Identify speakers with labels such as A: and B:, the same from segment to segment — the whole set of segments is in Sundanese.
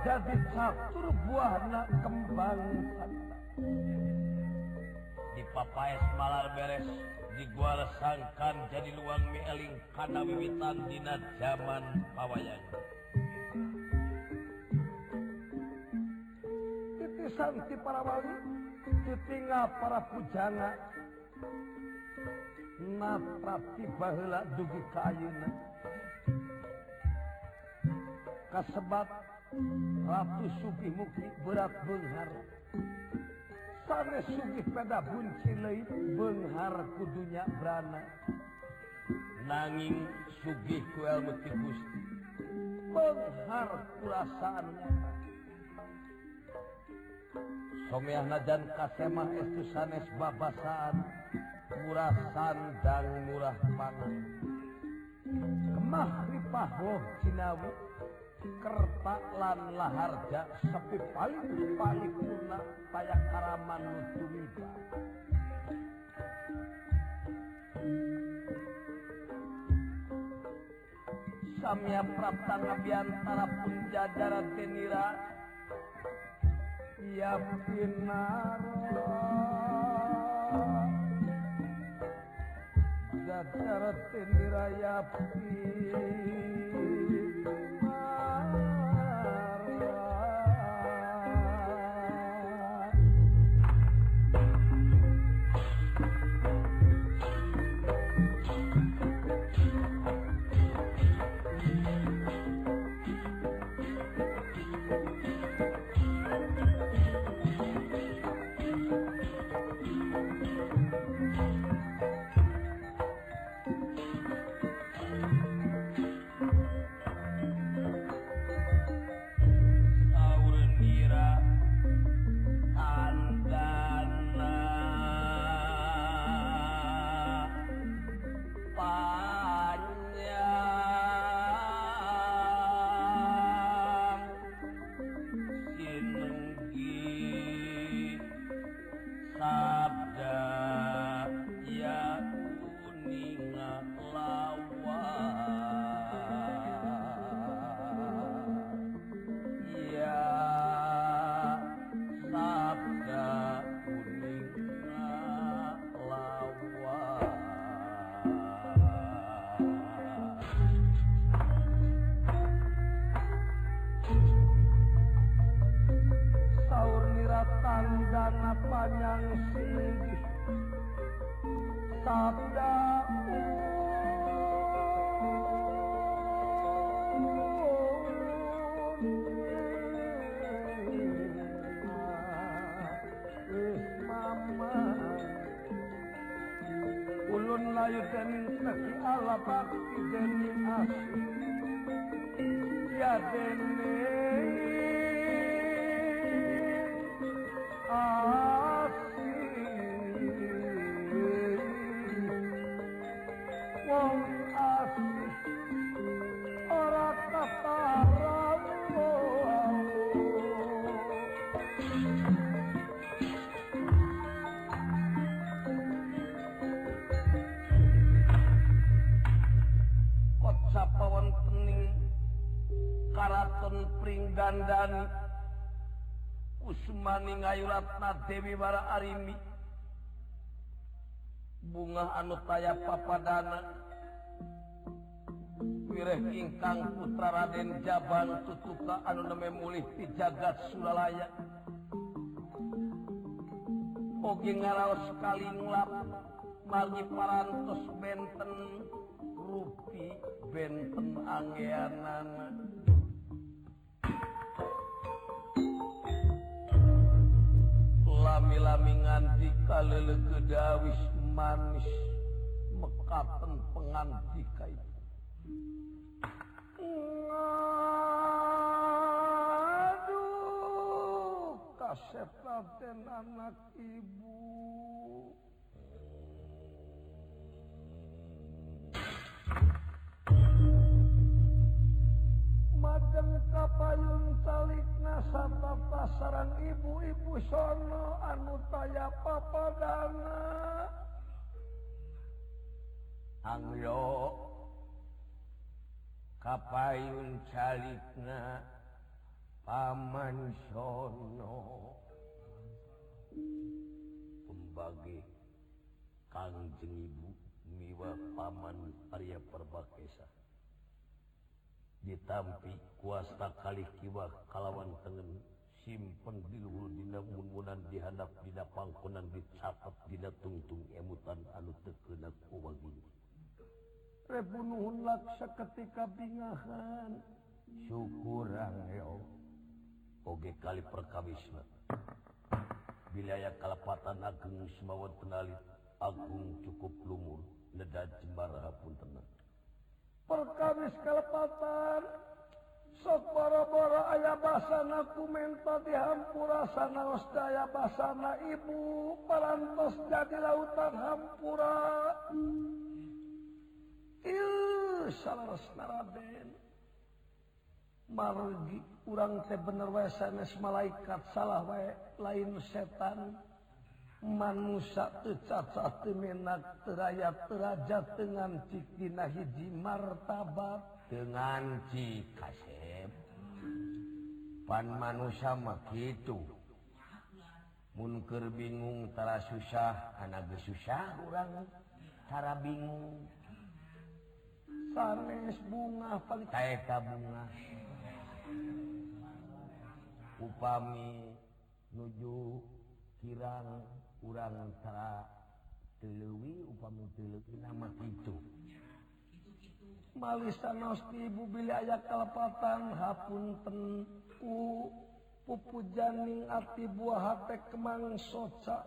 A: jadi
B: satu buahna kembang
A: di papaes malar beres digual sangkan jadi luang mieling karena wiwitan dina zaman pawayan.
B: Titisan ti para wali titinga para pujangga naprati baheula dugi ka ayeuna kasebat Ratu sugih mugi berat Benghara sana sugih peda bunci lain Benghara kudunya berana.
A: Nanging Sugi kuel ti gusti
B: Benghara kurasaan
A: Somiah najan kasemah estu sanes babasaan murah sandang murah pangan.
B: Kemah ripah loh cinawi kerta lan laharja sepi paling paling kuna tayak karaman nutumiba samya prapta ngabiantara pun jajaran tenira ya pinaro. Jajaran tenira ya pinara
A: Yerdenin kıtı alamak güzeli aşk Ya demin Ratna Dewi bara Arimi bunga anu taya papadana wireh ingkang putra Raden Jaban tutuka anu neme mulih di jagat Suralaya Oge ngaraos sekali ngelap margi parantos benten rupi benten angeanana. lami-lami nganti kalelekewis manis mekaten penganti kait
B: Aduh kasep anak ibu. Busono anu taya papadana.
A: Anglo
B: kapayun calikna Paman Sono.
A: Pembagi Kangjeng Ibu miwa Paman Arya Perbakesa. Ditampi kuasa kali kiwah kalawan tengen. Hakim pendiluhur dina munmunan dihanap dina pangkonan dicapat dina tungtung emutan anu tekenak uwagi.
B: Rebunuhun laksa ketika bingahan. syukurang yo.
A: Oge kali perkawisna. Wilayah kalepatan agung semawan penalit. Agung cukup lumur. Neda jembara pun tenang.
B: Perkawis kalepatan sok bara-bara ayah basana kumenta dihampura sanaos daya basana. Ibu parantos jadi lautan hampura. Il salaras naraden margi urang teh bener wae sanes malaikat salah wae lain setan. Manusia teu cacat teu menak teu raya teu dengan cikina hiji martabat.
A: dengan Cikasep pan manusia begitu munker bingungtara susah anak susah orangtara bingung.
B: Sanes bunga
A: pentaeta bunga. Upami nuju kirang urang tara teluwi upami teluk nama itu
B: Malisanstibu biaya kalepatan hapunten ku pupujaning ati buah hate kemang soca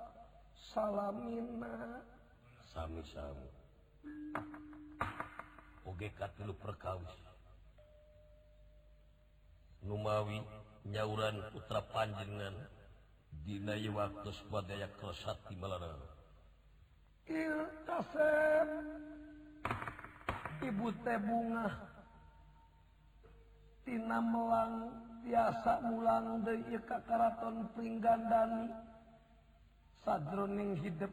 B: salamina.
A: Sami-sami. Oge katilu perkawis. Numawi nyauran putra panjenengan dina waktu swadaya kersati malarang.
B: Il kasem. ibu teh bunga. Tina melang biasa ulang dari Karaton Pringgandani. Sadroning hidup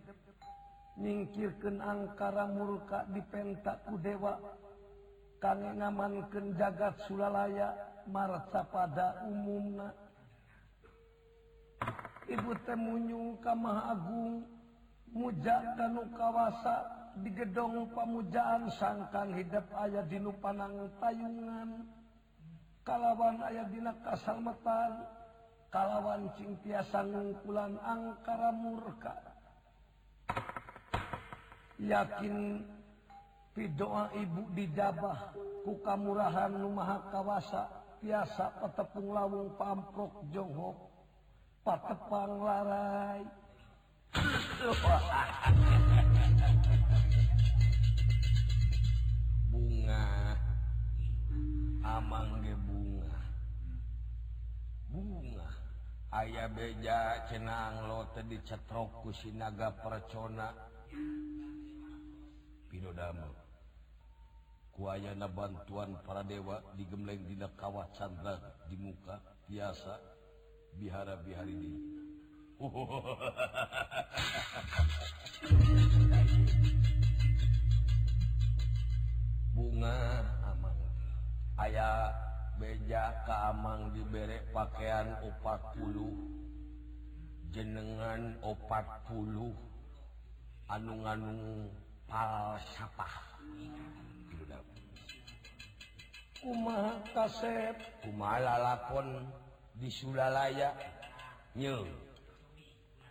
B: nyingkirkan angkara murka dipentaku dewa kang ngamankan jagat sulalaya marca pada umumna. Ibu temunyung ka Maha Agung muja kanu kawasa di gedong pamujaan sangkan hidup ayah dinu panang tayungan kalawan ayah dina kasalmetan kalawan cintiasan ngungkulan angkara murka. Yakin pidoa ibu dijabah ku kamurahan nu maha kawasa tiasa petepung lawung pamprok jonghok patepang larai.
A: bunga. Amang ge bunga. Bunga. Ayah beja cenang lo tadi cetrok ku sinaga percona. Pidodama kuayana bantuan para dewa digemleng dina kawah Chandra di muka biasa bihara-bihari di. bunga amang. Aya beja keamang diberek pakaian opatpuluh jenengan opatpuluh anunganung palsapah
B: Uma kasep
A: kumalapon di Sulalaya. Nye.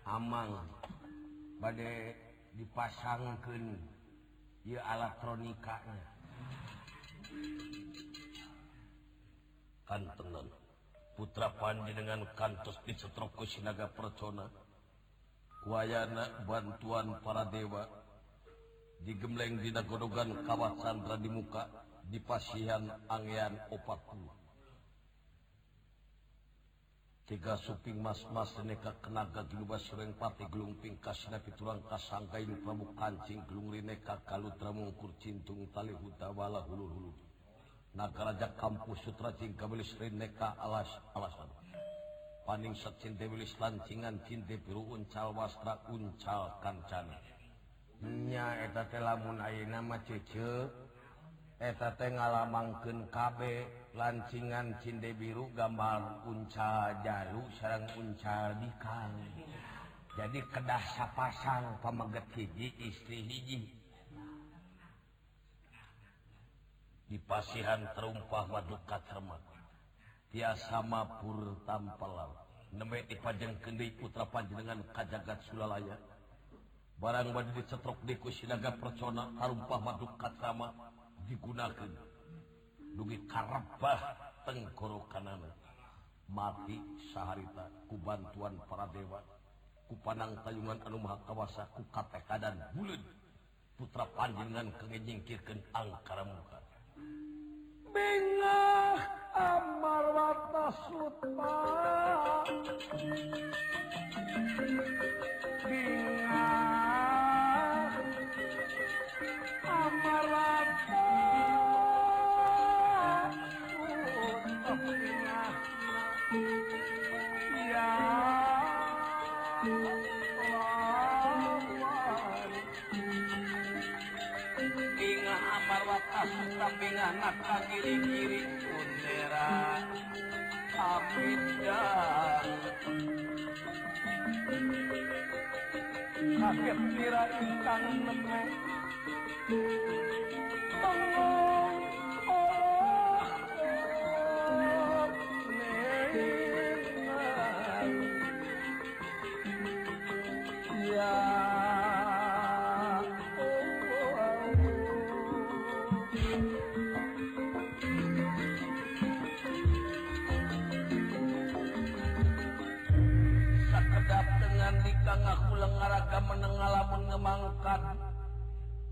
A: Amang. Badai dipasangkan ieu elektronikanya kantengan putra Panji dengan kantos di setroko sinaga percona wayana bantuan para dewa digembleng di nagodogan kawasan Radimuka di pasihan Angean 40 tiga suping mas-mas neka kenaga giluba sereng pati gelung pingkas napi turang prabu kancing gelung rineka kalutra mungkur cintung tali hutawala hulu hulu nagaraja kampus sutra cingka belis rineka alas alasan. Paning sat cinte belis lancingan cinte biru uncal wastra uncal kancana nya eta teh lamun ayeuna mah cece eta teh ngalamangkeun kabeh lancingan Cinde biru gambar Unca Jalu sarang Unca Bikal jadi kedah sapasang pemeget hiji istri hiji. Dipasihan terumpah maduka hermat tiasa mapur tampalau nembe dipajeng kendi putra panjenengan kajagat sulalaya. Barang badi dicetrok di kusinaga percona arumpah maduka sama digunakan dugi karabah tengkoro kanana. Mati saharita ku bantuan para dewa ku panang tayungan anu maha kawasa ku katekadan buleud putra panjenengan kengejingkirkan angkara muka
B: bengah amar watas lupa bengah amar watas anak kan kiri-kiri pun merah Amin. Kaget kira ikan nemek Tunggu. mangkat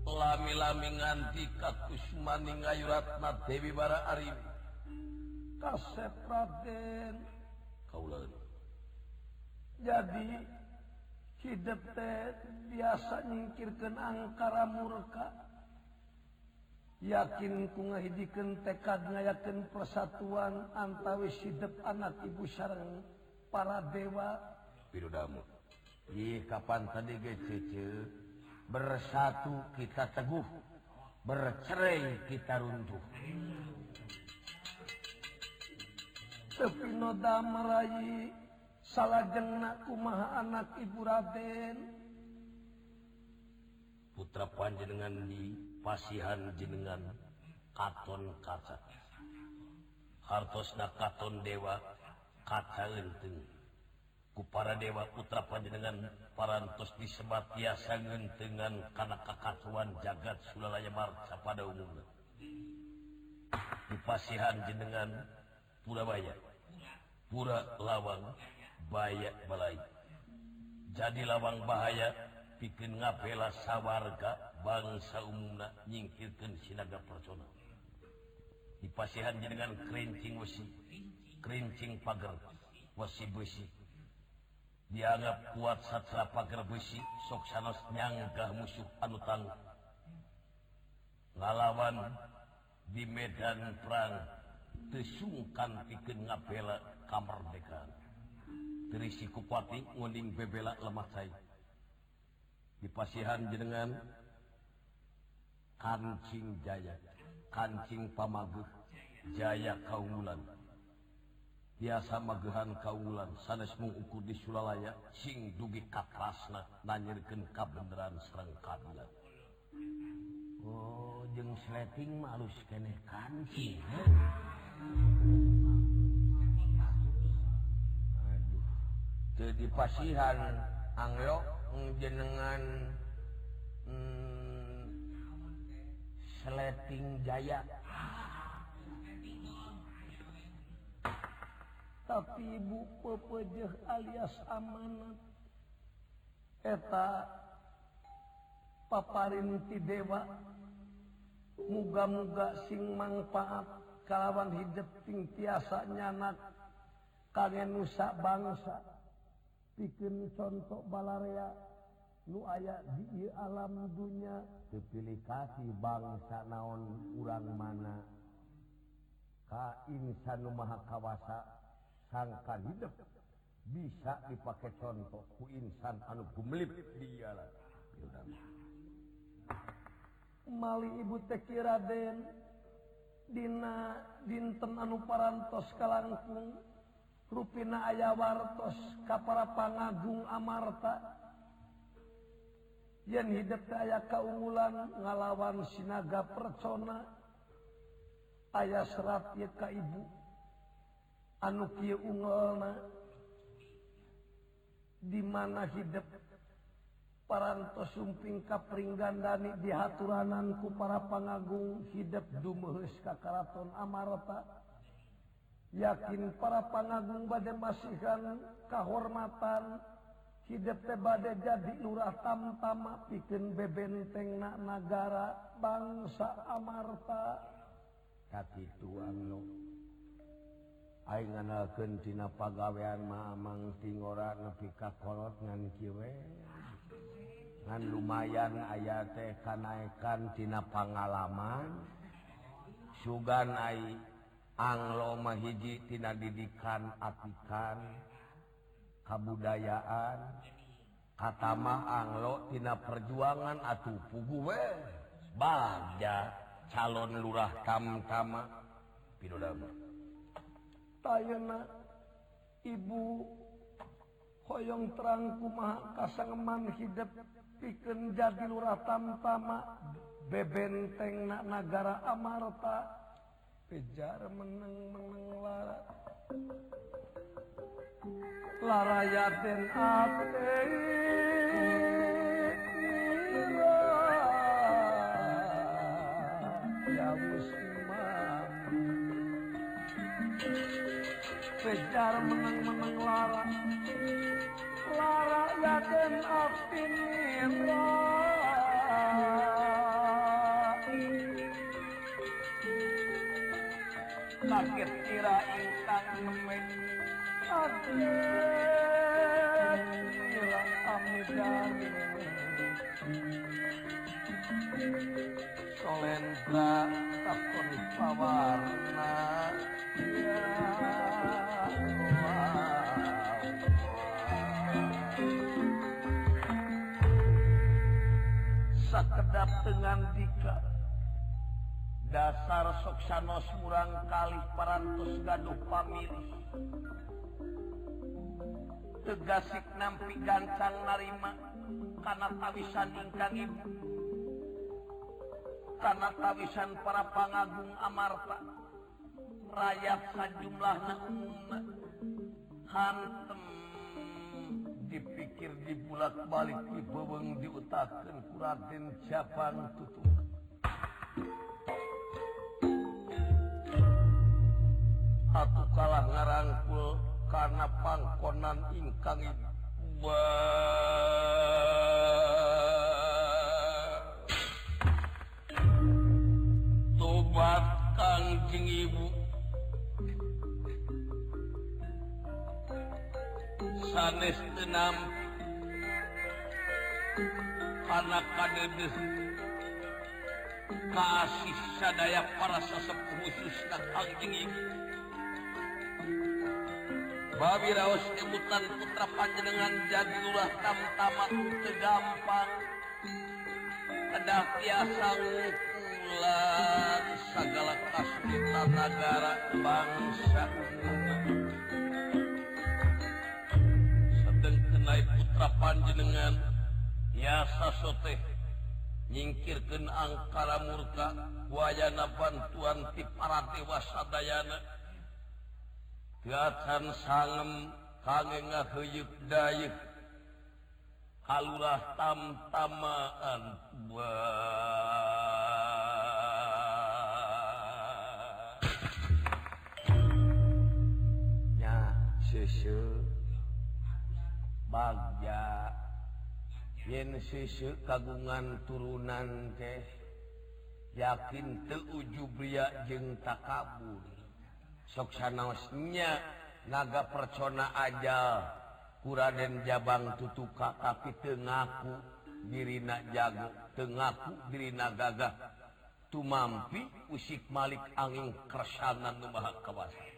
B: lami-lami nganti kakusmani ngayuratna Dewi Bara Arim. Kasep Raden
A: Kaulan
B: jadi hidup teh biasa nyingkirkan angkara murka. Yakin ku ngahidikan tekad ngayakin persatuan antawis hidup anak ibu sarang para dewa.
A: Birudamu Ye, kapan tadi cece bersatu kita teguh bercerai kita runtuh.
B: Tapi noda meraih salah jenak kumaha anak ibu Raden.
A: Putra panjenengan di pasihan jenengan katon kaca. Hartosna katon dewa kaca enteng. para Dewa Putra Panjenengan parantos disebat biasa ngentengan kana kakatuan jagat Sulalaya Marca pada umumnya. Dipasihan jenengan Purabaya pura lawang bayak balai. Jadi lawang bahaya bikin ngapela sawarga bangsa umumna nyingkirkan sinaga personal dipasihan jenengan kerincing wesi kerincing pagar wasi besi. dianggap kuat satra pagar besi soksanos nyanggah musuh anu tangguh ngalawan di medan perang tesungkan bikin ngabela kamar dekan terisi kupati nguning bebela lemah cai. Dipasihan jenengan kancing jaya kancing pamaguh jaya kaumulan. biasa magehan kaulan sanes mengukur di Sulalaya sing dugi katrasna nanyirkeun kabeneran sareng kabila oh jeung sleting mah alus keneh kanci aduh. Jadi pasihan anglo jenengan hmm, sleting jaya.
B: ah tapi ibu pepejeh alias amanat. Eta paparin ti dewa. Muga-muga sing manfaat kalawan hidupting tiasa nyanak kangen nusa bangsa. Bikin contoh balarea nu aya di alam dunya.
A: Kepilih kasih bangsa naon urang mana? Ka insan maha kawasa. sangkan hidup. Bisa dipakai contoh ku insan anu gumelip dialah
B: mali ibu teki Raden.
A: Dina dinten anu parantos kalangkung. Ruina aya wartos kapara pangagung Amarta. Yang hidup aya keunggulan ngalawan sinaga persona aya serat ka ibu. anu dimana hidup paranto sumping kapring gandani di haturananku para pangagung hidup dumehus kakaraton amarta. Yakin para pangagung badai masihkan kehormatan hidup badai jadi lurah tamtama bikin bebenteng nak negara bangsa amarta. Kaki tuang lo Aing nganakentina pagawean mamangtingora nepi kakolot ngan kiwe. Ngan lumayan aya teh kanaekantina pangalaman. Sugan ai anglo mahiji tina didikan atikan. Kabudayaan. Katama anglo tina perjuangan atuh pugu we. Bagja calon lurah tamtama. ayeuna ibu hoyong terangku ma kasangeman hidup piken jadi luratan tama bebenteng na negara Amarta pejar meneng meneng lara. Lara yaden ate ya muslim kejar menang-menang lara. Lara yaten apin sakit kira ingkang nemen sakit kira amidan solendra takon pawarna. Ya ngadap dengan dika. Dasar soksanos murang kali parantos gaduh pamilih. Tegasik nampi gancang narima karena tawisan ingkang ibu. Karena tawisan para pangagung amarta rakyat sajumlah na hantem. dipikir dibulat balik diboweng diutakan Raden Japang tutup Atuh kalah ngarangkul karena pangkonan ingkang ibu sanes tenam anak kadedes kasih sadaya para sesepuh khusus kangjeng ibu babi raos kebutan putra panjenengan jadi lurah tamtama tegampang kedah tiasa ngukulan segala kasulitan negara bangsa panjenengan biasa sote nyingkirkan angkara murka. Wayana bantuan ti para dewa sadayana Gatan sangem kange ngahuyuk dayuk halulah tamtamaan buah. Ya susu Bagja. Yen sise kagungan turunan teh yakin teujubriya jeng takabur. Soksanaosnya naga percona aja Kuraden Jabang tutuka tapi tengaku dirina jago tengaku dirina gagah. Tumampi usik Malik angin kersanan numaha kawasa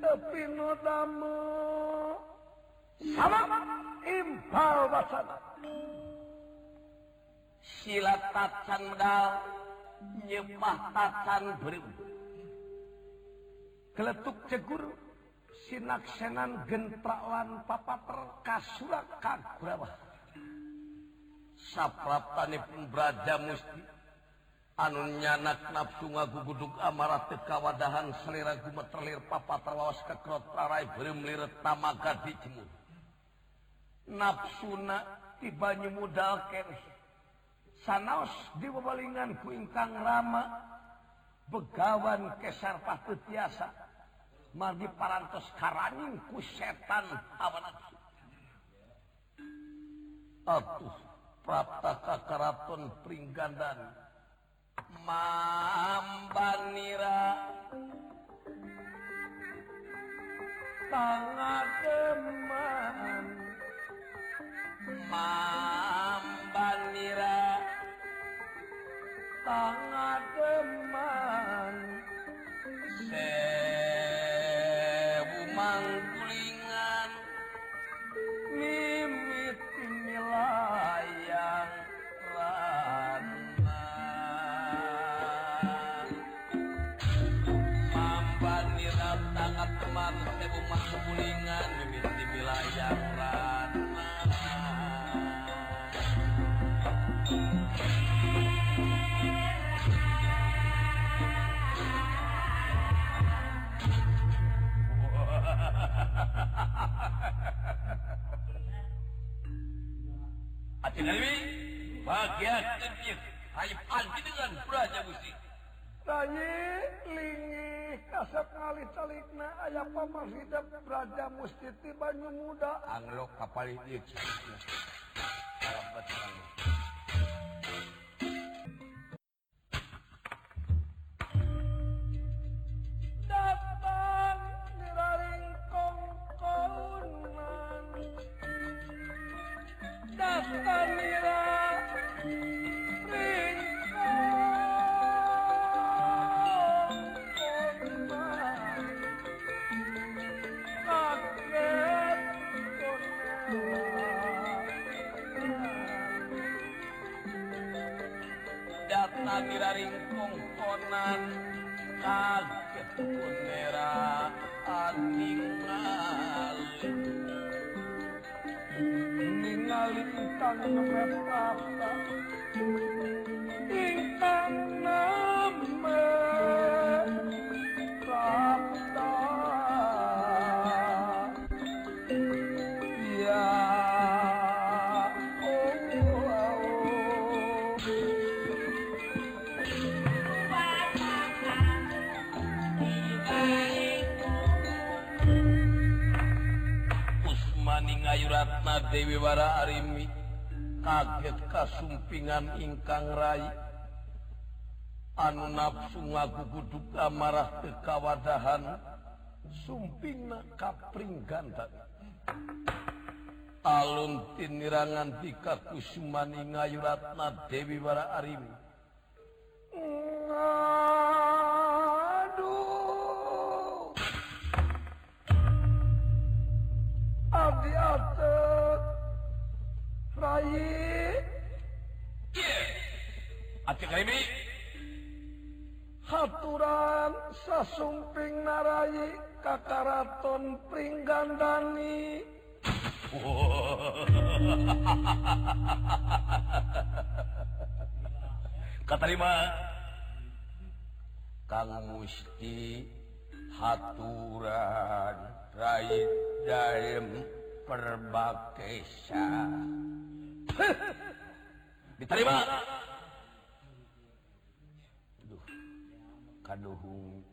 A: tapi notamu impal silat medal, nyepah tacan beri
B: keletuk cegur sinaksenan gentrawan papater kasurak kagrabah
A: sapraptani beraja musti anu nyanak nafsu ngaguguduk amarah tekawadahan selera gumeterlir papater terwawas kekrot tarai beri meliret tamaga dijemur
B: nafsuna tibanyu mudalken sanaos dibabalingan ku ingkang rama begawan kesarpah tetiasa margi parantos karaning ku setan awan
A: atuh prapta karaton pringgandan. Mambanira.
B: Tangan teman
A: mambanira
B: tangademan
A: se. umat Nek umat kepulingan Mimin di wilayah Atin Alwi, bahagia.
B: lingi kasep ngali calik na aya pamar hidup Raja Mustiti Banyu Muda
A: Anglok kapal ini Dewi Wara Arimi kaget kasumpingan ingkang Rai. Anu nafsu ngagugudug amarah kekawadahan sumpingna kapring gantan alun tinirangan tika kusumani ngayuratna Dewi Wara Arimi
B: Aduh Abdi
A: atas
B: haturan sasumping narayi kakaraton pringgandani.
A: Katarima kang musti haturan rai dalem perbakesa diterima Duh, kaduhung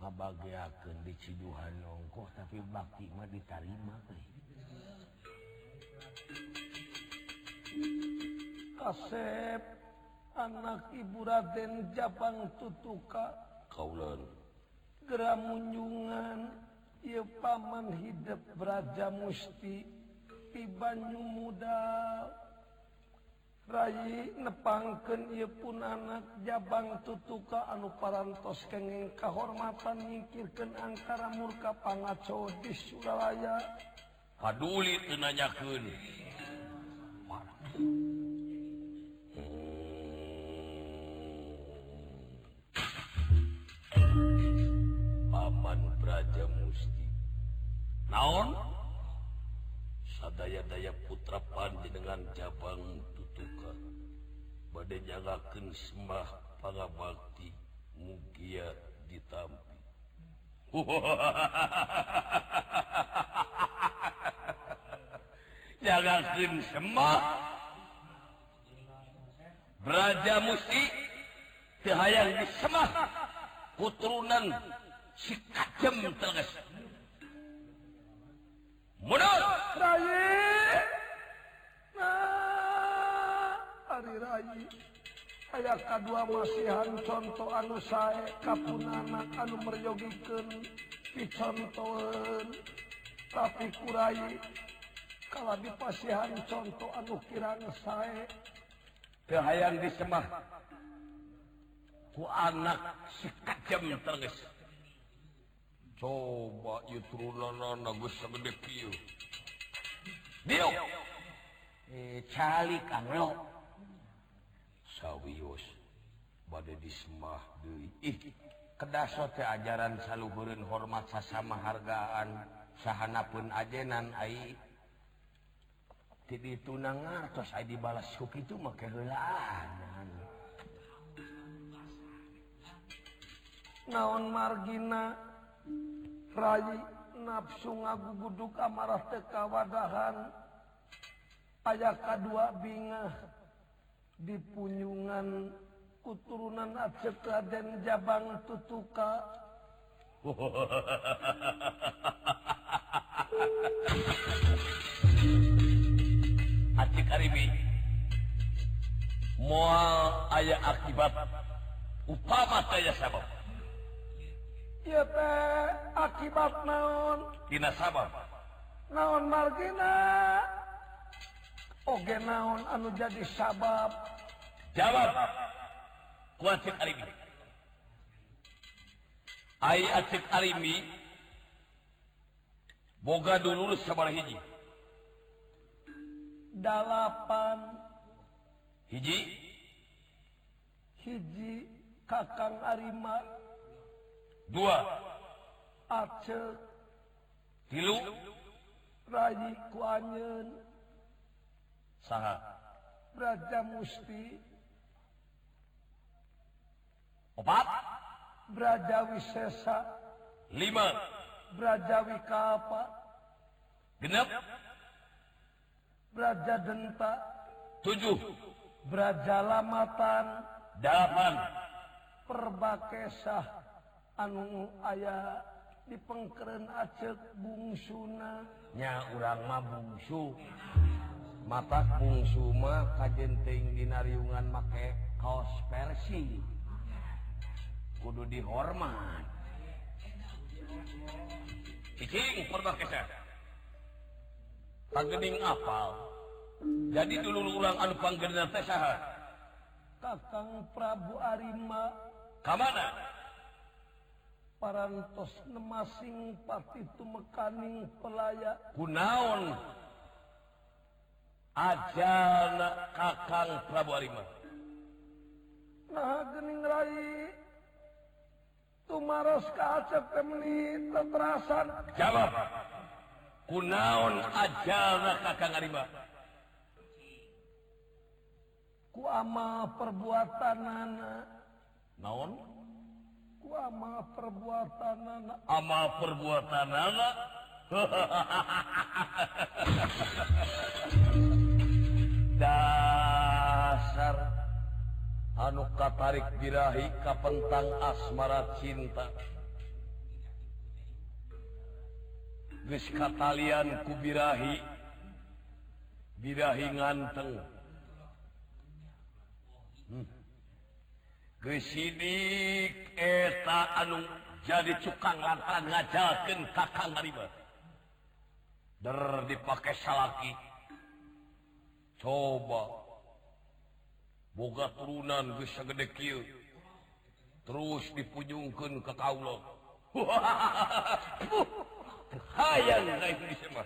A: ngabagiakeun di Ciduhan nongkoh tapi bakti mah diterima teh
B: kasep anak ibu Raden Japang tutuka
A: kaulan
B: geramunjungan Iu paman hidup Raja Musti ti Banyu muda. Rai nepangken ia pun anak Jabang tutuka anu parantos kenging kahormatan nyingkirkan angkara murka pangaco di Suralaya.
A: Kaduli tenanyakeun naon? Sadaya-daya putra Pandi dengan cabang tutukan. Badai jagaken semah para bakti mugia ditampi. Jagaken semah Raja Musti dihayang di semah Puturunan si kacem tegas.
B: aya kedua masihan contoh anu saya kapunana anu meryogikan picontohan tapi kurai kalau dipasihan contoh anu kirang
A: saya kehayan disemah ku anak si kajam tergesa coba disemah sawwius Ih, dismah kedasate ajaran saluhureun hormat sasama hargaan sahana pun ajenan ai. Jadi tunang ngartos ai dibalas kuk itu make heulaan
B: naon margina? Rai nafsu ngaguguduk amarah tekawadahan aya kadua bingah dipunyungan kuturunan Aceh dan Jabang Tutuka.
A: Acik Aribi Moal ayah akibat upama saya sabab.
B: akibat naon?
A: Dinasabab
B: naon margina? Oge naon anu jadi sabab?
A: Jawab. Wajib Arimi. Ay acik alimi boga dulu sabar hiji.
B: Dalapan.
A: Hiji.
B: Hiji kakang ariman
A: dua.
B: Aceh
A: tilu.
B: Rayi Kuanyen.
A: Saha.
B: Braja Musti.
A: Opat
B: Braja Wisesa.
A: Lima.
B: Braja Wikapa.
A: Genep.
B: Braja Denta.
A: Tujuh.
B: Braja Lamatan.
A: Delapan.
B: Perbakesah anu aya dipengkeren bungsuna.
A: Nya urang mah bungsu. Mata bungsuma kajenting dinariungan make kaos Persi. Kudu dihormat. Cicing pernah keser Pagening apal. Jadi dulu ulang anu panggenan teh saha?
B: Kakang Prabu Arima.
A: Kamana?
B: parantos nemasing pati tumekaning pelaya
A: kunaon ajana kakang Prabu Arima.
B: Nah gening rai. Tumaros ka acep temeni teterasan
A: jawab. Kunaon ajana kakang Arima.
B: Ku ama perbuatanana.
A: Naon?
B: ama perbuatan anak
A: ah, ama perbuatan anak dasar. Anu katarik birahi kapentang asmara cinta. Geus katalian ku birahi. Birahi nganteng. Gesidik eta anu jadi cukang lantaran ngajalkan kakang riba. Der dipakai salaki. Coba. Boga turunan geus sagede kieu. Terus dipunjungkeun ka kaula. Hayang na Indonesia mah.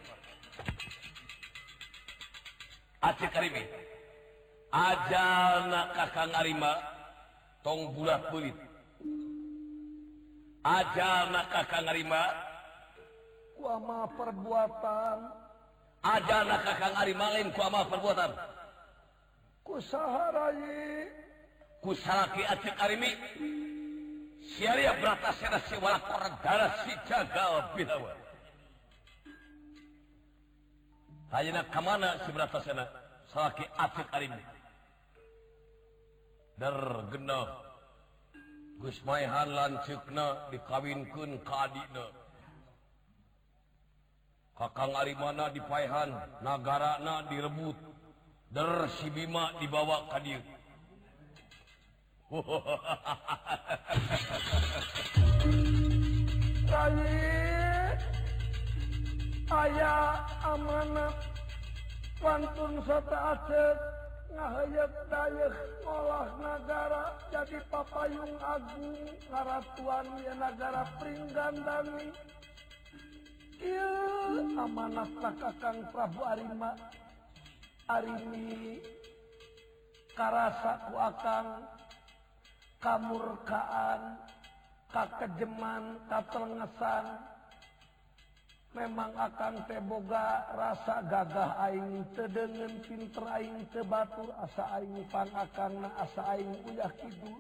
A: Aceh karimi. Ajana kakang arima tong bulat kulit. Aja maka
B: kangarima kuama perbuatan.
A: Aja maka kangarima lain kuama perbuatan?
B: Kusaharai
A: kusalaki acik arimi. Siaria berata sena si walak orang darah si jagal bilawa hayana kamana si berata sena? Salaki acik arimi. Gusmayhan dikawinkeun ka kadina Kakang Arimana dipaihan nagarana direbut. Der si Bima dibawa
B: kadir aya amanat pantun sata aset dayek sekolah negara jadi papayung Agung Karatuan negara Pringgandani. Iya amanatlah Kakang Prabu Arima. Arimi karasa ku akang kamurkaan kakejeman katelengesan memang akan teboga rasa gagah aing tedengen pinter aing tebatur asa aing pan akan asa aing uyah kidul.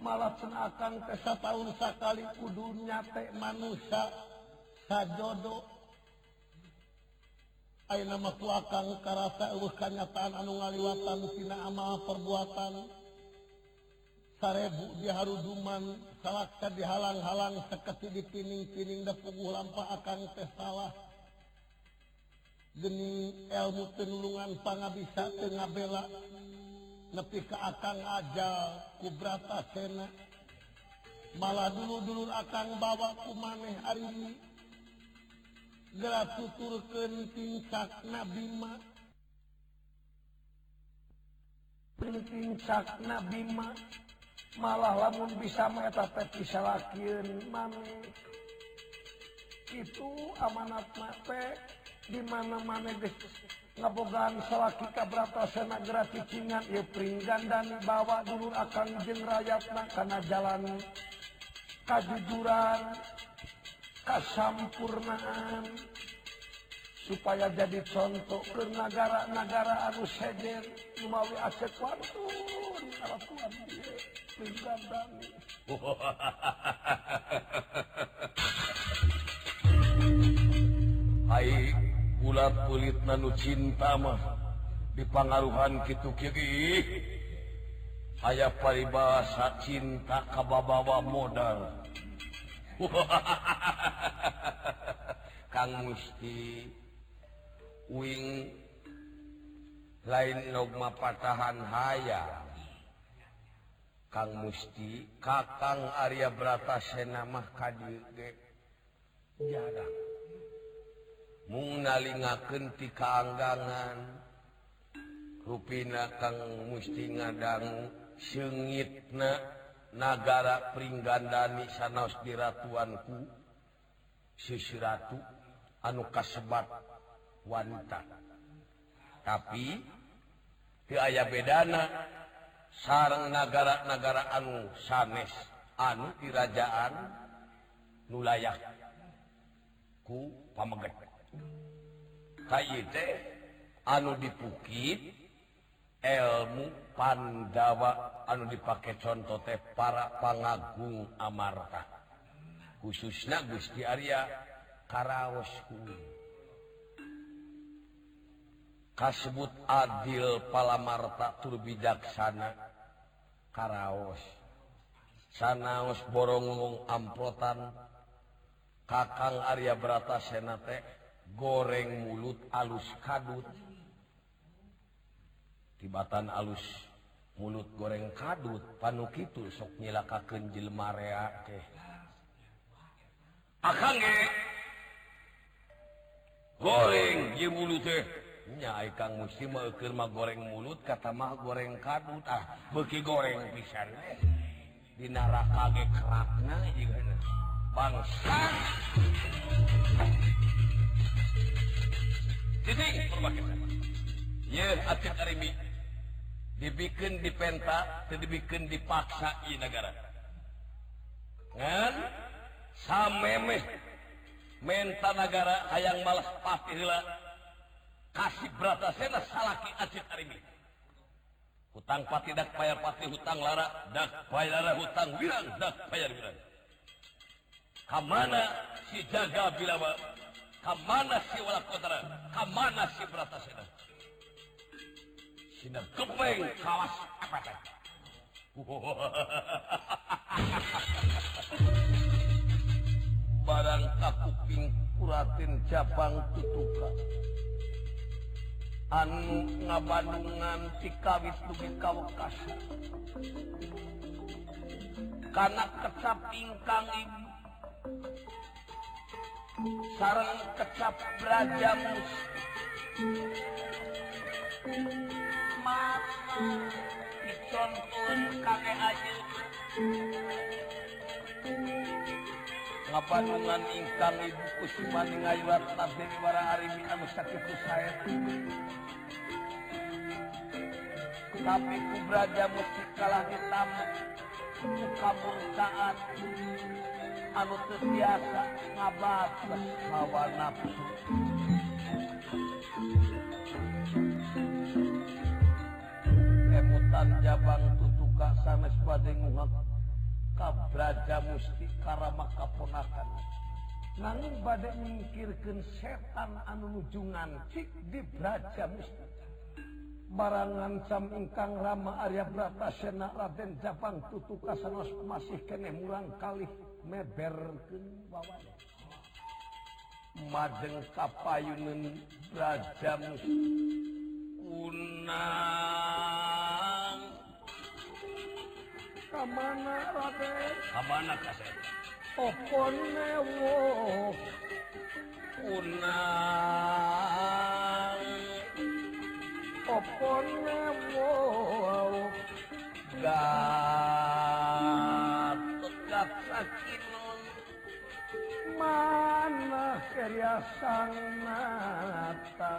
B: Malaksan akan kesa tahun sakali kudu nyate manusia sajodo. Ayeuna mah tu akan karasa eueuh kanyataan anu ngaliwatan tina amal perbuatan. sarebu diharuduman salahkah dihalang-halang seketi dipining-pining dan puguh lampa akan teh salah. Geni ilmu tenulungan pangabisa tengah bela nepi ke akang ajal kubrata sena malah dulu-dulur akang bawa kumaneh hari ini gerak tuturkan tingkat Nabi Mak tingkat Nabi bima. malah lamun bisa mengetat disalahkin mami itu amanat mate di mana mana geus ngabogaan salaki kabrata sana graticingan ieu pringgan dan bawa dulur akan jeung rakyatna kana jalan kajujuran kasampurnaan. supaya jadi contoh ke negara-negara anu sejen Imawi Aceh Kuantun Aratuan Pinggandani
A: Hai bulat kulit nanu cinta mah dipangaruhan kitu kiri aya paribasa cinta kababawa modal. Kang Musti wing lain nogma patahan haya. Kang Musti Kakang Arya Brata Senamah Kadide jarang mungalingaken ti kaanggangan rupina Kang Musti ngadang seungitna nagara Pringgandani sanaos diratuanku. Sisi ratu anu kasebat wanita. Tapi ke aya bedana sarang negara-negara anu sanes anu kerajaan nulayak ku pameget anu dipukit ilmu Pandawa anu dipakai contoh teh para pangagung Amarta. Khususnya Gusti Arya karaos kuning kasebut adil palamarta turbijaksana karaos. Sanaos borongung amplotan. Kakang Arya Brata Senate goreng mulut alus kadut. Tibatan alus mulut goreng kadut panukitu sok nyilakakeun jelema rea teh. Akang ge goreng ye mulut teh. Nyaikang mah goreng mulut katamah goreng kadut ah beuki goreng pisan eh. Di neraka ge kerakna juga bangsa! Jadi dibikin dipenta dibikin dipaksa i negara samemeh menta nagara ayaang malah patlah kasih berata salaki hutang pati dak bayar pati hutang lara dak bayar hutang bilang dak bayar bilang kamana si jaga bilama kamana si wala kotara? Kamana si berata sena? Sina kepeng kawas apa teh barang takuping kuratin cabang tutukan anu ngabandungan tikawis dugi kawekas. Karena kecap ingkang ibu. Sarang kecap beraja musti. Mata dicontohin kakek aja. ngapanungan ingkang ibu kusuman ngayulat tasdi wara arimi anu sakit saya tapi ku beraja mesti kalah hitam ku kamurkaan anu terbiasa ngabatas hawa nafsu. Emutan jabang tutuka sanes pada nguhak kabraja Musti Karamaka kaponakan. Nanging badai nyingkirkan setan anu nujungan cik di braja Musti. Barangan cam ingkang rama Arya Brata Sena Raden Jabang tutuka kasanos masih kene murang kali meberkeun wawana madeng kapayunan Raja Musti. Unah kemana Raden?
B: Kemana Kasen
A: Opo wo. Kunang Opo wo. Gatut tota Gatsa kinun Mana Kerya sang nata?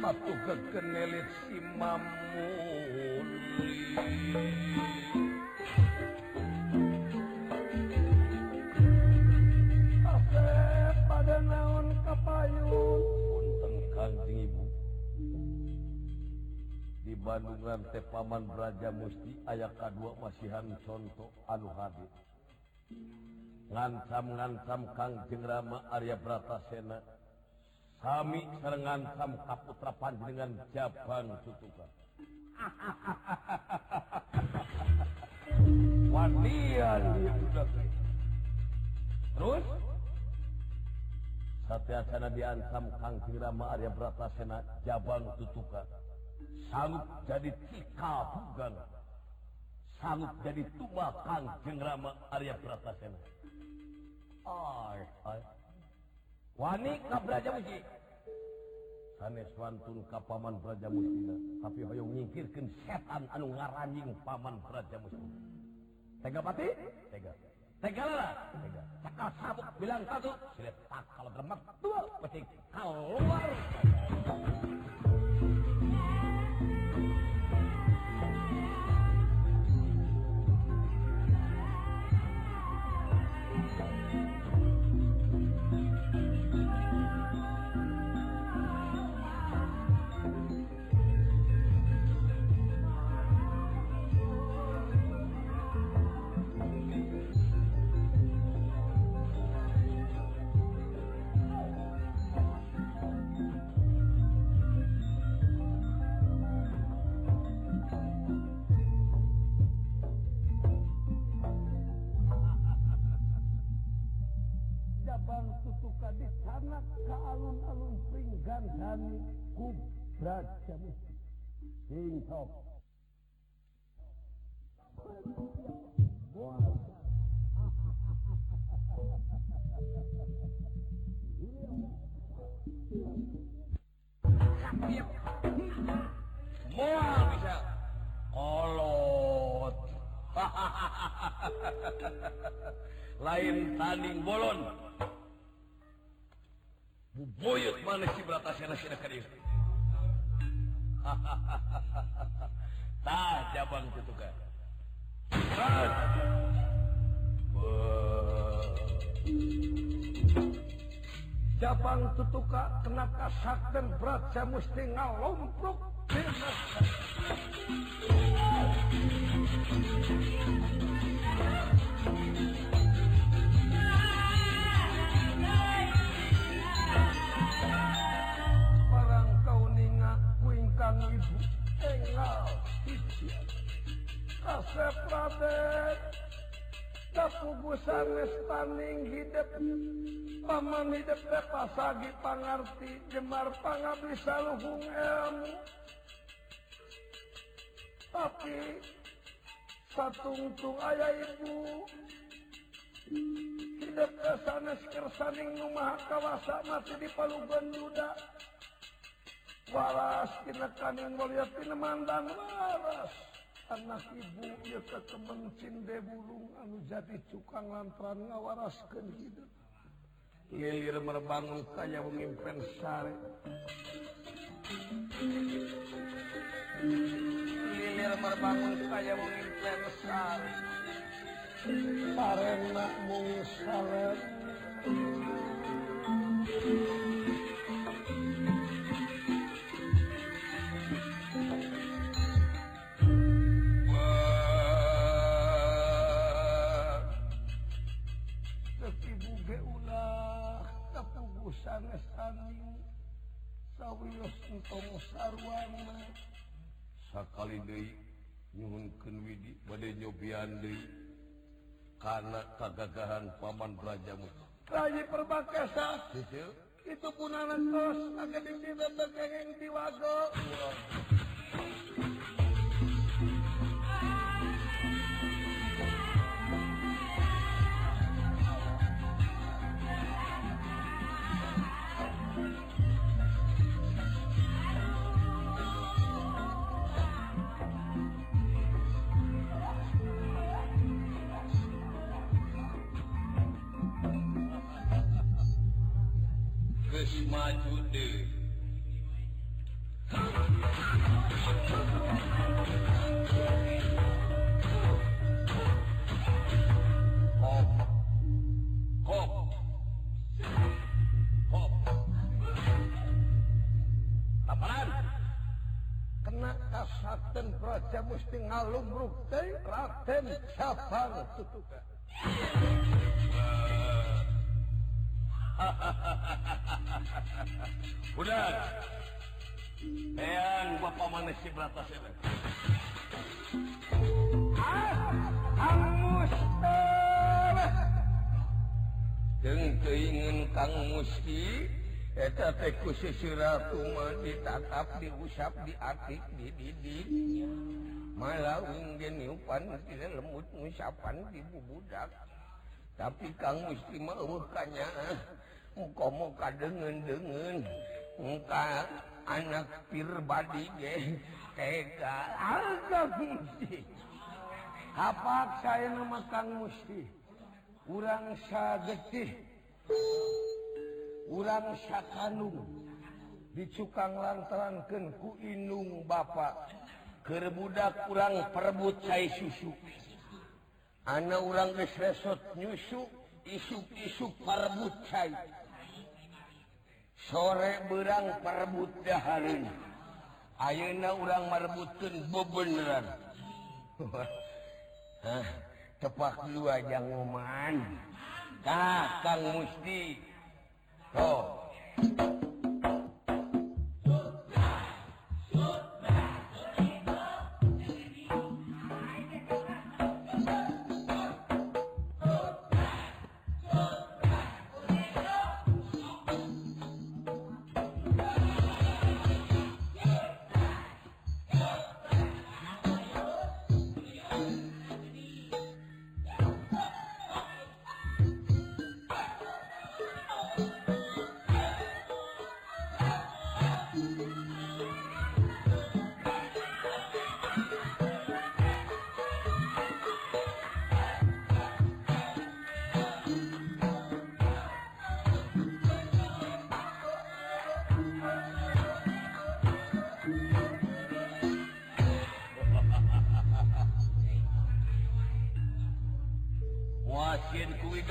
A: Matu kegenelit Si mamuli. Ibu. Di Bandungan Tepaman Raja Musti ayat kedua masihan contoh anu hadir ngancam-ngancam Kang Jengrama Arya Bratasena. Kami serengancam kaputrapan dengan Jabang tutukan wanian terus? Satyacana diancam Kang Rama Arya Bratasena Jabang Tutuka. Sanggup jadi cikabugan. Sanggup jadi tuba Kang Jengrama Arya Bratasena. Ay, ay. Wani ka Braja Musti. Sanes wantun ka Paman Braja Mustina. Tapi hoyong nyingkirkan setan anu ngaranjing Paman Braja Musti. tega pati Tegalalah. Cekal sabuk bilang satu, silet tak kalau gerbek dua, kalau keluar. dipegang sami ku berat jamus sing top Moal bisa kolot. Lain tanding bolon. mana hahaha Jabang gitu kan
B: Jabang tutuka kena kasakan berat saya mesti ngalomprok Thank. kasep Raden kapugusan paning hidup paman hidup teh pasagi pangarti jemar pangabisa luhung ilmu tapi satungtung ayah ibu. Hidup kesanes kersaning rumah kawasa masih di palugan yuda balas kinakan yang melihat kinemandang waras. Anak ibu ya ke temen cinde bulung anu jadi cukang lantaran ngawaraskan hidup lilir merbangun kaya mengimpen sari lilir merbangun kaya mengimpen sari parena mung sare.
A: kagahan Paman belajarmu.
B: Raji perbakasa itu pun anak kos agak ditindak yang
A: diwago lima juta Hop Hop Hop Laparan
B: Kena kasaten Praja Musti ngalum rukte Raden Sabang Tutuka
A: udah Eyang bapak mana si batas
B: ya hangus
A: jeung keingin kang musti eta teh kususiratu mah ditatap diusap diatik dididik malah unggen nyupan tidak lembut ngusapan di bubudak tapi kamu eueuh bukannya muka muka dengan dengan muka anak pribadi ge tega.
B: Harga musti. Apa saya nama kang musti? Urang sagetih urang sakanung. Dicukang lantarankeun ku inung bapak.
A: Kerbudak kurang perebut cai susu. Ana urang geus resot nyusu isuk-isuk parebut cai. Sore berang parebut dahareun. Ayeuna urang marebutkeun bebeneran. Hah, tepak lu aja ngoman. Kakang Musti. Tuh.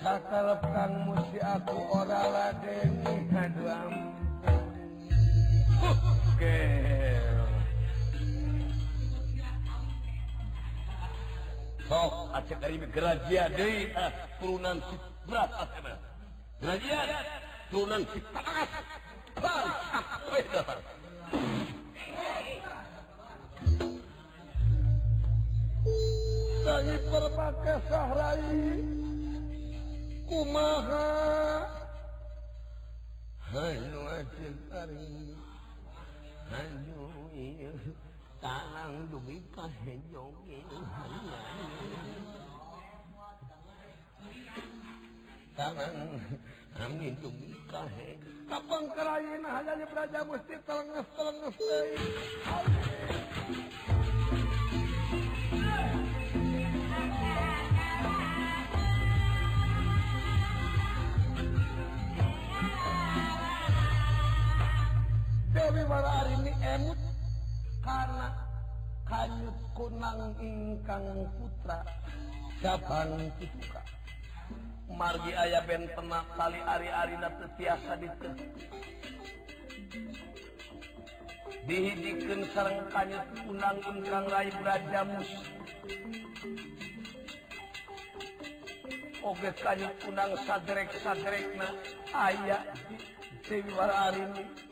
A: Sakalkan musi aku ora ladeni kaduam. Oke. Sok acak dari gerajia deui ah eh, turunan si berat Gerajia ya? turunan si takas. Bang, apa
B: itu? Rai berpakai sahrai kumaha?
A: Hayu acintari Hayu iya Tanang dugi ka hejoge Tanang Amin dugi ka hejoge
B: Kapang kerayin hanya di Praja Musti Telenges telenges Amin Dewi Wararini emut karena kanyut kunang ingkang putra
A: Jabang Cituka Margi ayah ben penak kali ari-ari na tetiasa dikeh dihijikan sarang kanyut kunang ingkang rai brajamus Oge kanyut kunang sadrek-sadrekna ayah Dewi Wararini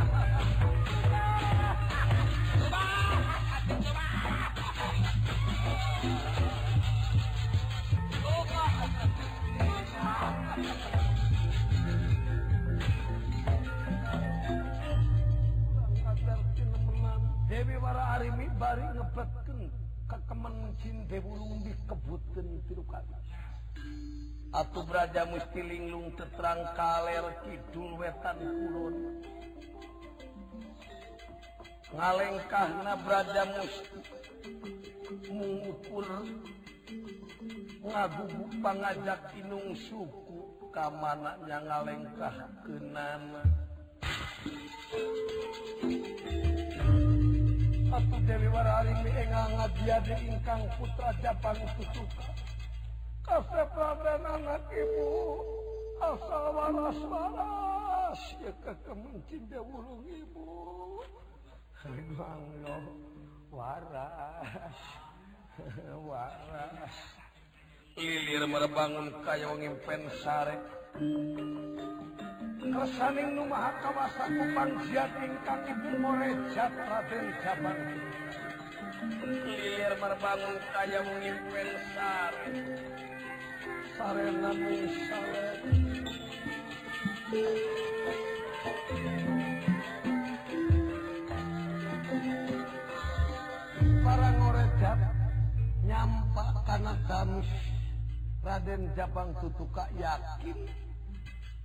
B: bari ngepletkan kekemen cinta burung dikebutkan tiru kali.
A: Atuh beraja musti linglung teterang kaler kidul wetan kulon. Ngalengkahna beraja musti mengukur ngagugu pangajak inung suku kamananya ngalengkah kenana.
B: Satu Dewi Warari dia jadi ingkang putra Japan itu Kasep raden anak ibu asal ya waras waras ya kekemencin dewulung ibu. Memang lo waras waras.
A: Lilir merbangun kayu ngimpen sarek.
B: Kersaning nu maha kawasa kupang siat ingkang ibu morejat Raden Jabang.
A: Lilir merbangun kaya mengimpin sare.
B: Sarena misale Para ngorejat nyampak tanah gamis. Raden Jabang tutuka yakin.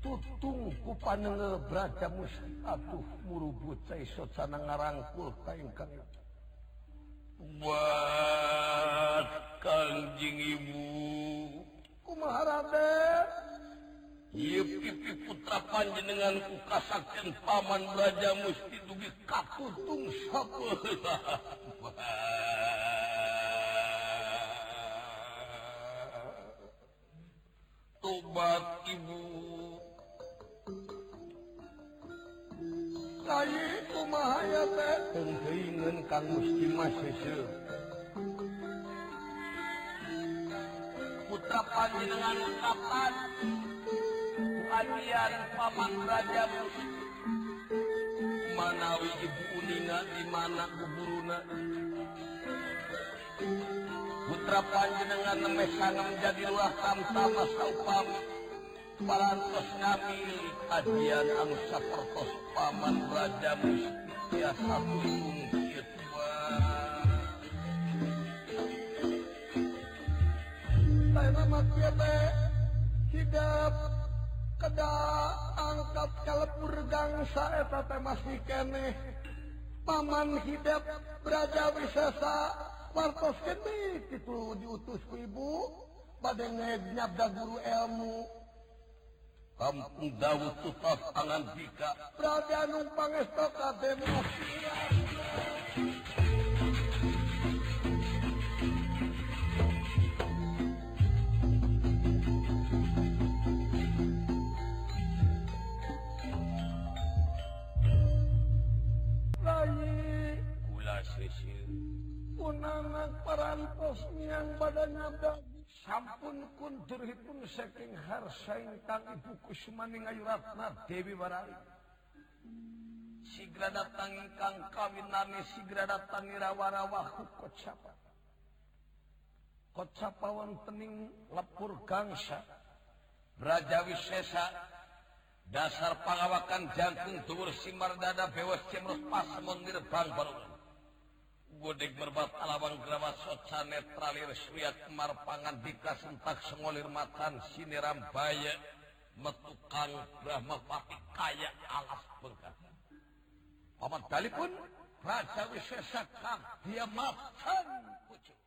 B: tutung ku panbrakmus atuh murubut saisot sana ngarangkul kain kang
A: buat kangjing ibu.
B: Kumaharade
A: Iya pipi putra panjenengan ku kasakkan paman belaja musti dugi katutung sapeula. Tobat ibu. Tengen kang mustimah putra panjenengan ungkapan kajian paman raja manawi ibu uninga di mana kuburuna putra panjenengan nemes menjadi luah tamtama saupami. parantos ngapili kajian anu sapertos paman raja ya satu kusung
B: kitwa Lain amat teh hidap keda angkat kalepur gangsa eta teh masih keneh. Paman hidup raja wisesa wartos keneh kitu diutus ku ibu. Badai nyabda guru ilmu.
A: kampung Dawud tutas
B: tangan jika berada numpang
A: estoka demosi
B: Unangan parantos yang badannya daging sampun kunturhipun saking harsaing tang ibu kusumaning ayu ratna Dewi Barari
A: sigra datang ingkang kami nami sigra datang irawa-rawa
B: kocapa kocapa wontening lepur gangsa
A: Raja Wisesa dasar pangawakan jangkung dhuwur simardada bewas cemros pas mondir barungan Gudik berbat alabang gramat soca netralir suyat marpangan dikasentak sengolir matan siniram baya metukang brahma pati kaya alas bengkak. Paman Dali pun Raja Wisesa dia makan pucuk.